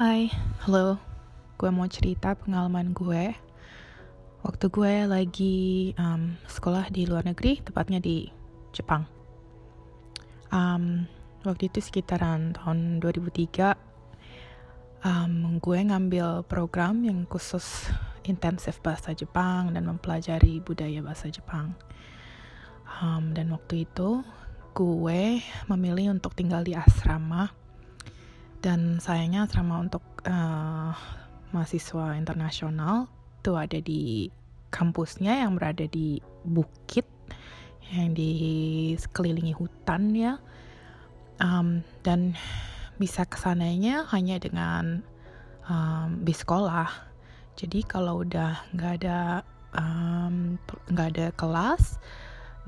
Hai, halo. Gue mau cerita pengalaman gue. Waktu gue lagi um, sekolah di luar negeri, tepatnya di Jepang. Um, waktu itu sekitaran tahun 2003, um, gue ngambil program yang khusus intensif bahasa Jepang dan mempelajari budaya bahasa Jepang. Um, dan waktu itu gue memilih untuk tinggal di asrama dan sayangnya asrama untuk uh, mahasiswa internasional itu ada di kampusnya yang berada di bukit yang dikelilingi hutan ya. Um, dan bisa ke sananya hanya dengan um, bis sekolah. Jadi kalau udah nggak ada nggak um, ada kelas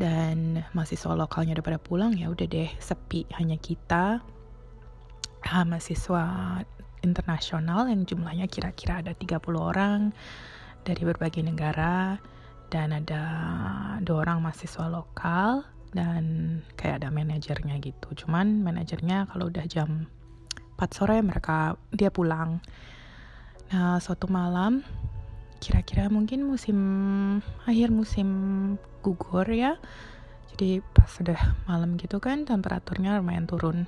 dan mahasiswa lokalnya udah pada pulang ya udah deh sepi hanya kita uh, mahasiswa internasional yang jumlahnya kira-kira ada 30 orang dari berbagai negara dan ada dua orang mahasiswa lokal dan kayak ada manajernya gitu. Cuman manajernya kalau udah jam 4 sore mereka dia pulang. Nah, suatu malam kira-kira mungkin musim akhir musim gugur ya. Jadi pas sudah malam gitu kan temperaturnya lumayan turun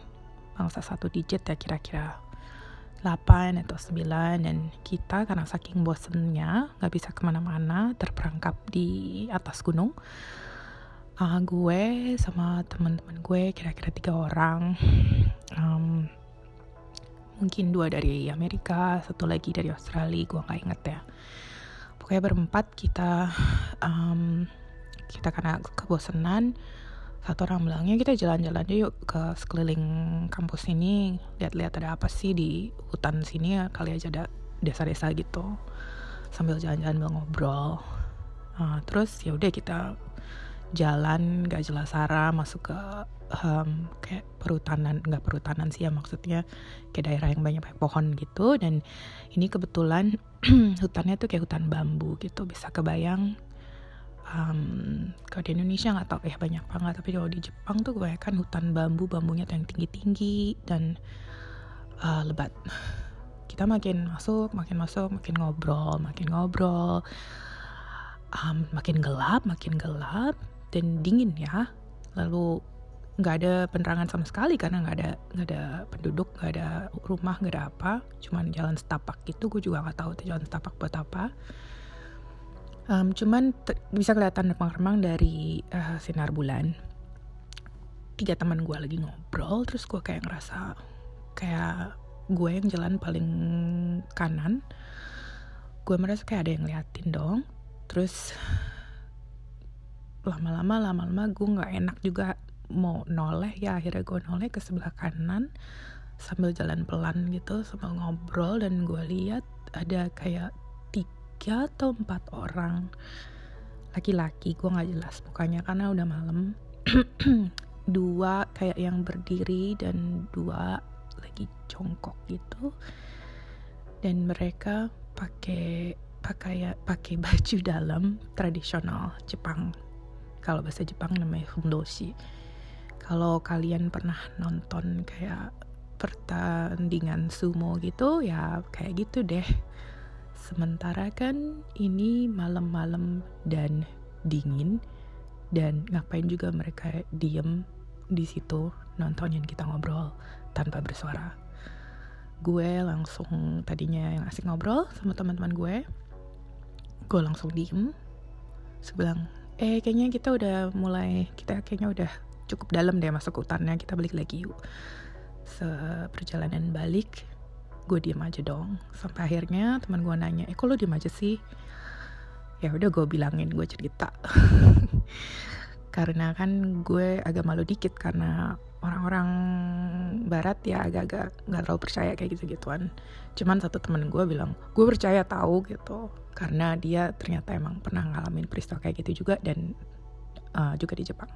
bangsa satu digit ya kira-kira 8 atau 9 dan kita karena saking bosennya nggak bisa ke mana-mana terperangkap di atas gunung. Uh, gue sama teman-teman gue kira-kira tiga orang. Um, mungkin dua dari Amerika satu lagi dari Australia gue nggak inget ya. Pokoknya berempat kita um, kita karena kebosanan satu orang bilangnya kita jalan-jalan yuk ke sekeliling kampus ini lihat-lihat ada apa sih di hutan sini ya kali aja ada desa-desa gitu. Sambil jalan-jalan ngobrol. Nah, terus ya udah kita jalan gak jelas arah masuk ke um, kayak perhutanan nggak perhutanan sih ya maksudnya kayak daerah yang banyak pohon gitu. Dan ini kebetulan hutannya tuh kayak hutan bambu gitu bisa kebayang um, kalau di Indonesia nggak tahu ya banyak banget. Tapi kalau di Jepang tuh kebanyakan hutan bambu bambunya tuh yang tinggi tinggi dan uh, lebat. Kita makin masuk makin masuk makin ngobrol makin ngobrol. Um, makin gelap makin gelap dan dingin ya. Lalu nggak ada penerangan sama sekali karena nggak ada nggak ada penduduk nggak ada rumah nggak ada apa. Cuman jalan setapak gitu gue juga nggak tahu tuh jalan setapak buat apa Um, cuman bisa kelihatan remang-remang dari uh, sinar bulan. Tiga teman gue lagi ngobrol, terus gue kayak ngerasa kayak gue yang jalan paling kanan. Gue merasa kayak ada yang ngeliatin dong. Terus lama-lama lama-lama gue nggak enak juga mau noleh ya akhirnya gue noleh ke sebelah kanan sambil jalan pelan gitu sambil ngobrol dan gue lihat ada kayak tiga atau empat orang. Laki-laki gue nggak jelas mukanya karena udah malam. Dua kayak yang berdiri dan dua lagi jongkok gitu. Dan mereka pakai pakai pakai baju dalam tradisional Jepang. Kalau bahasa Jepang namanya fundoshi. Kalau kalian pernah nonton kayak pertandingan sumo gitu ya kayak gitu deh Sementara kan ini malam-malam dan dingin dan ngapain juga mereka diem di situ nontonin kita ngobrol tanpa bersuara. Gue langsung tadinya yang asik ngobrol sama teman-teman gue, gue langsung diem. Sebilang, eh kayaknya kita udah mulai, kita kayaknya udah cukup dalam deh masuk hutannya, kita balik lagi yuk. Seperjalanan balik, gue diem aja dong. Sampai akhirnya teman gue nanya eh kok lo diem aja sih? Ya udah gue bilangin gue cerita. Karena kan gue agak malu dikit karena orang-orang barat ya agak-agak nggak terlalu percaya kayak gitu-gituan. Cuman satu temen gue bilang gue percaya tahu gitu. Karena dia ternyata emang pernah ngalamin peristiwa kayak gitu juga dan uh, juga di Jepang.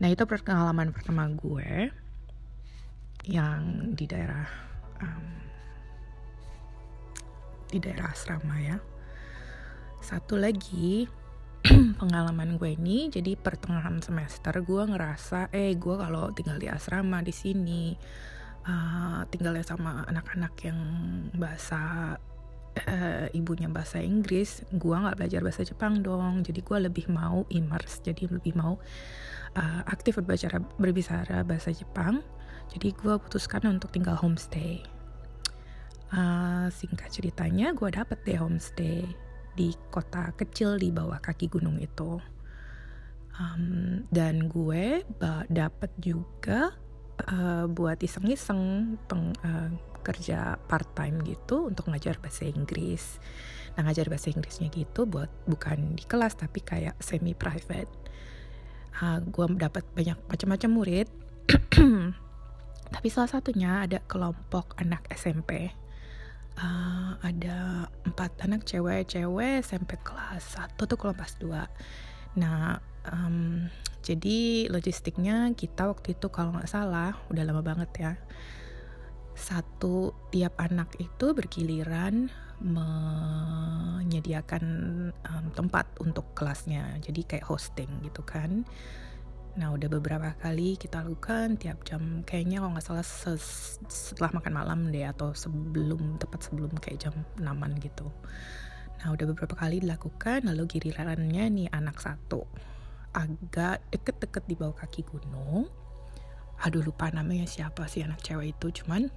Nah itu pengalaman pertama gue yang di daerah um, di daerah asrama ya. Satu lagi pengalaman gue ini jadi pertengahan semester gue ngerasa eh gue kalau tinggal di asrama di sini uh, tinggalnya sama anak-anak yang bahasa uh, ibunya bahasa Inggris, gue nggak belajar bahasa Jepang dong. Jadi gue lebih mau immerse, jadi lebih mau uh, aktif berbicara berbicara bahasa Jepang. Jadi gue putuskan untuk tinggal homestay. Uh, singkat ceritanya, gue dapet deh homestay di kota kecil di bawah kaki gunung itu. Um, dan gue dapet juga uh, buat iseng-iseng uh, kerja part time gitu untuk ngajar bahasa Inggris. Nah ngajar bahasa Inggrisnya gitu buat bukan di kelas tapi kayak semi private. Uh, gue dapat banyak macam-macam murid. tapi salah satunya ada kelompok anak SMP. Uh, ada empat anak cewek-cewek SMP kelas satu tuh kelas 2 Nah, um, jadi logistiknya kita waktu itu kalau nggak salah udah lama banget ya satu tiap anak itu bergiliran menyediakan um, tempat untuk kelasnya. Jadi kayak hosting gitu kan nah udah beberapa kali kita lakukan tiap jam. Kayaknya kalau nggak salah setelah makan malam deh atau sebelum tepat sebelum kayak jam 6 gitu. Nah udah beberapa kali dilakukan lalu gilirannya nih anak satu. Agak deket-deket di bawah kaki gunung. Aduh lupa namanya siapa sih anak cewek itu cuman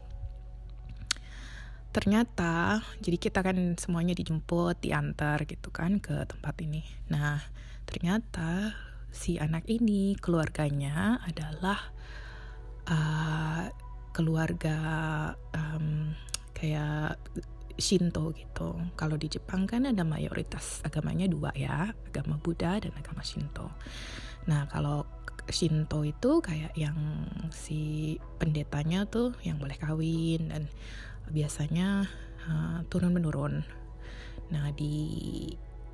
ternyata jadi kita kan semuanya dijemput diantar gitu kan ke tempat ini. Nah ternyata si anak ini keluarganya adalah uh, keluarga um, kayak Shinto gitu. Kalau di Jepang kan ada mayoritas agamanya dua ya, agama Buddha dan agama Shinto. Nah kalau Shinto itu kayak yang si pendetanya tuh yang boleh kawin dan biasanya uh, turun menurun. Nah di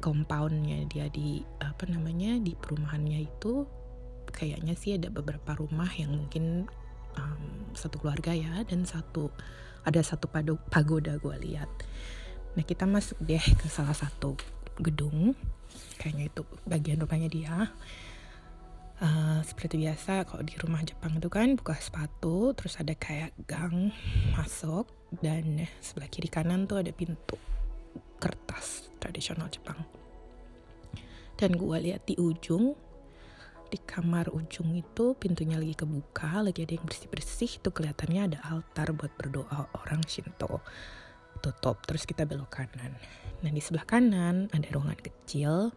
compoundnya dia di apa namanya di perumahannya itu kayaknya sih ada beberapa rumah yang mungkin um, satu keluarga ya dan satu ada satu pagoda gue lihat. Nah kita masuk deh ke salah satu gedung kayaknya itu bagian rumahnya dia. Uh, seperti biasa kalau di rumah Jepang itu kan buka sepatu terus ada kayak gang masuk dan sebelah kiri kanan tuh ada pintu kertas tradisional Jepang. Dan gue lihat di ujung di kamar ujung itu pintunya lagi kebuka lagi ada yang bersih bersih itu kelihatannya ada altar buat berdoa orang Shinto. Tutup terus kita belok kanan. Nah di sebelah kanan ada ruangan kecil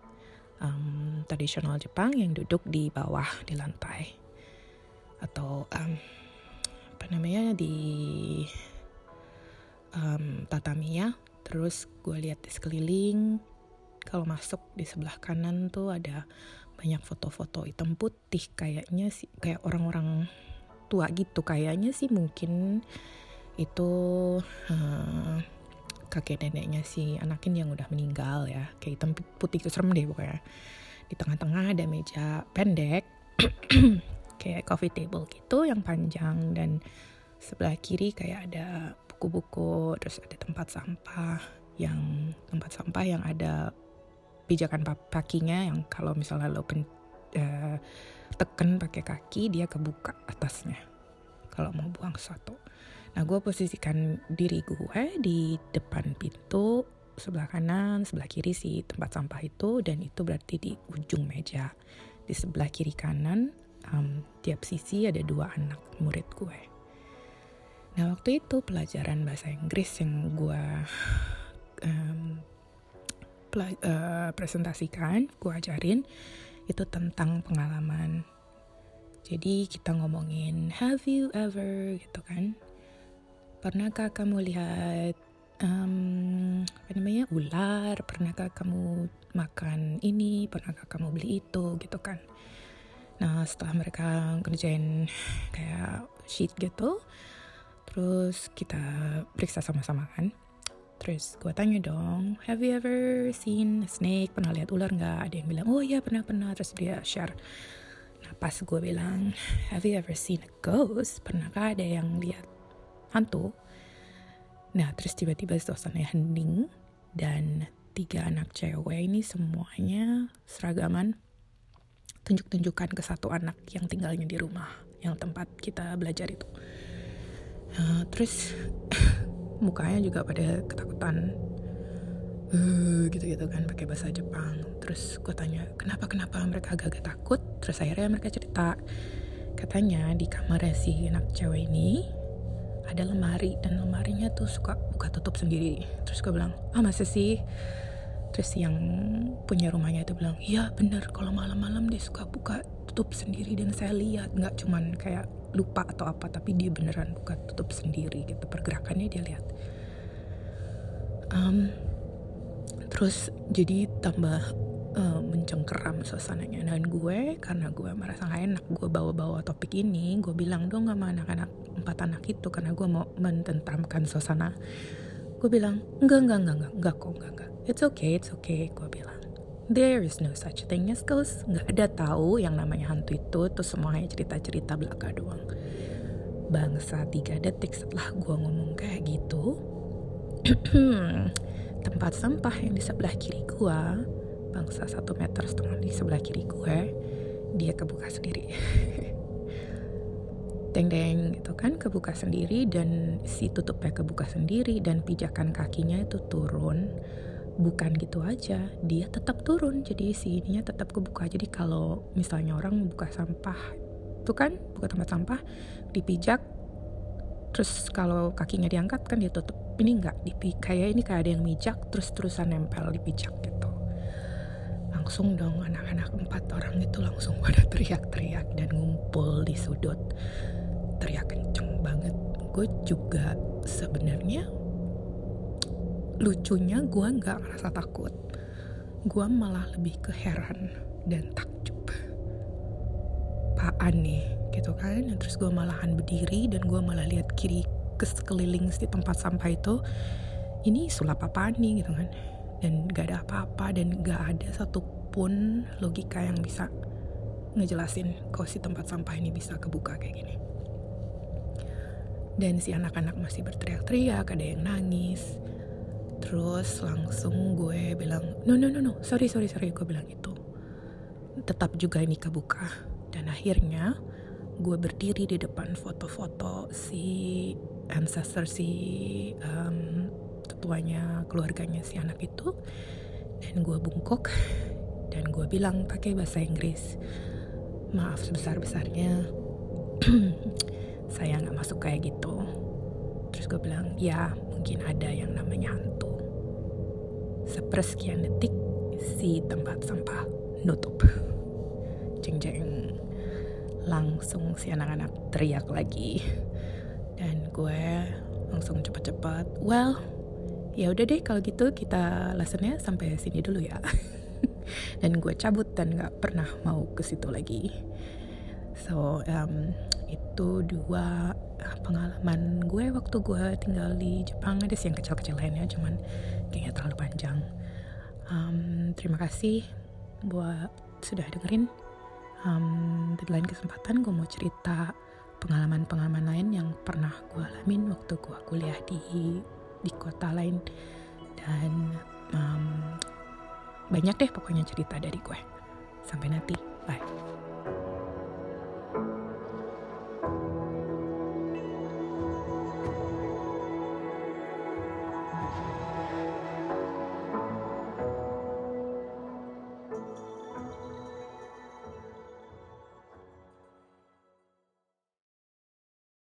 um, tradisional Jepang yang duduk di bawah di lantai. Atau um, apa namanya di um, tatami ya terus gue lihat di sekeliling kalau masuk di sebelah kanan tuh ada banyak foto-foto hitam putih kayaknya sih kayak orang-orang tua gitu kayaknya sih mungkin itu uh, kakek neneknya si anakin yang udah meninggal ya. Kayak hitam putih itu serem deh pokoknya. Di tengah-tengah ada meja pendek kayak coffee table gitu yang panjang dan sebelah kiri kayak ada buku-buku terus ada tempat sampah yang tempat sampah yang ada pijakan pakinya yang kalau misalnya lo pen, uh, tekan pakai kaki dia kebuka atasnya kalau mau buang sesuatu Nah gue posisikan diri gue di depan pintu sebelah kanan, sebelah kiri sih tempat sampah itu dan itu berarti di ujung meja. Di sebelah kiri kanan um, tiap sisi ada dua anak murid gue. Nah waktu itu pelajaran bahasa Inggris yang gue um, uh, presentasikan, gue ajarin itu tentang pengalaman. Jadi kita ngomongin have you ever gitu kan Pernahkah kamu lihat um, apa namanya ular? Pernahkah kamu makan ini? Pernahkah kamu beli itu gitu kan? Nah setelah mereka kerjain kayak sheet gitu, terus kita periksa sama-sama kan. Terus gue tanya dong, have you ever seen a snake? Pernah lihat ular nggak? Ada yang bilang, oh iya pernah-pernah. Terus dia share. Nah pas gue bilang, have you ever seen a ghost? Pernahkah ada yang lihat hantu. Nah, terus tiba-tiba suasana hening dan tiga anak cewek ini semuanya seragaman tunjuk-tunjukkan ke satu anak yang tinggalnya di rumah yang tempat kita belajar itu. Uh, terus mukanya juga pada ketakutan. Uh, gitu-gitu kan pakai bahasa Jepang. Terus gue tanya kenapa kenapa mereka agak-agak takut? Terus akhirnya mereka cerita. Katanya di kamar si anak cewek ini ada lemari dan lemarinya tuh suka buka tutup sendiri. Terus gue bilang ah masa sih? Terus yang punya rumahnya itu bilang iya bener. Kalau malam-malam dia suka buka tutup sendiri dan saya lihat. Nggak cuman kayak lupa atau apa tapi dia beneran buka tutup sendiri gitu. Pergerakannya dia lihat. Um, terus jadi tambah uh, mencengkeram suasananya. Dan gue karena gue merasa gak enak gue bawa-bawa topik ini gue bilang dong sama anak-anak empat anak itu karena gue mau mententamkan suasana. Gue bilang enggak enggak enggak enggak enggak kok enggak enggak. It's okay it's okay gue bilang There is no such thing as ghost. Nggak ada tahu yang namanya hantu itu. Terus semuanya cerita-cerita belaka doang. Bangsa tiga detik setelah gue ngomong kayak gitu. tempat sampah yang di sebelah kiri gue. Bangsa satu meter setengah di sebelah kiri gue. Dia kebuka sendiri. Deng-deng gitu kan kebuka sendiri dan si tutupnya kebuka sendiri dan pijakan kakinya itu turun bukan gitu aja. Dia tetap turun jadi si ininya tetap kebuka. Jadi kalau misalnya orang buka sampah itu kan buka tempat sampah dipijak terus kalau kakinya diangkat kan dia tutup. Ini enggak dipi kayak ini kayak ada yang mijak terus terusan nempel di pijak gitu. Langsung dong anak-anak empat orang itu langsung pada teriak-teriak dan ngumpul di sudut. Teriak kenceng banget. Gue juga sebenarnya lucunya gue nggak ngerasa takut. Gue malah lebih keheran dan takjub. Apaan nih gitu kan? Terus gue malahan berdiri dan gue malah lihat kiri ke sekeliling di tempat sampah itu. Ini sulap apaan nih gitu kan? Dan gak ada apa-apa dan gak ada satupun logika yang bisa ngejelasin kalau si tempat sampah ini bisa kebuka kayak gini. Dan si anak-anak masih berteriak-teriak ada yang nangis terus langsung gue bilang no no no no sorry sorry sorry gue bilang itu tetap juga ini kebuka. Dan akhirnya gue berdiri di depan foto-foto si ancestor si um, tetuanya keluarganya si anak itu. Dan gue bungkuk. Dan gue bilang pakai bahasa Inggris maaf sebesar besarnya saya nggak masuk kayak gitu. Terus gue bilang ya mungkin ada yang namanya hantu sepersekian detik si tempat sampah nutup. Jeng jeng. Langsung si anak-anak teriak lagi. Dan gue langsung cepat-cepat well ya udah deh kalau gitu kita lessonnya sampai sini dulu ya. Dan gue cabut dan nggak pernah mau ke situ lagi. So um, itu dua pengalaman gue waktu gue tinggal di Jepang. Ada sih yang kecil-kecil lainnya cuman kayaknya terlalu panjang. Um, terima kasih buat sudah dengerin. Um, di lain kesempatan gue mau cerita pengalaman-pengalaman lain yang pernah gue alamin waktu gue kuliah di di kota lain. Dan um, banyak deh pokoknya cerita dari gue. Sampai nanti. Bye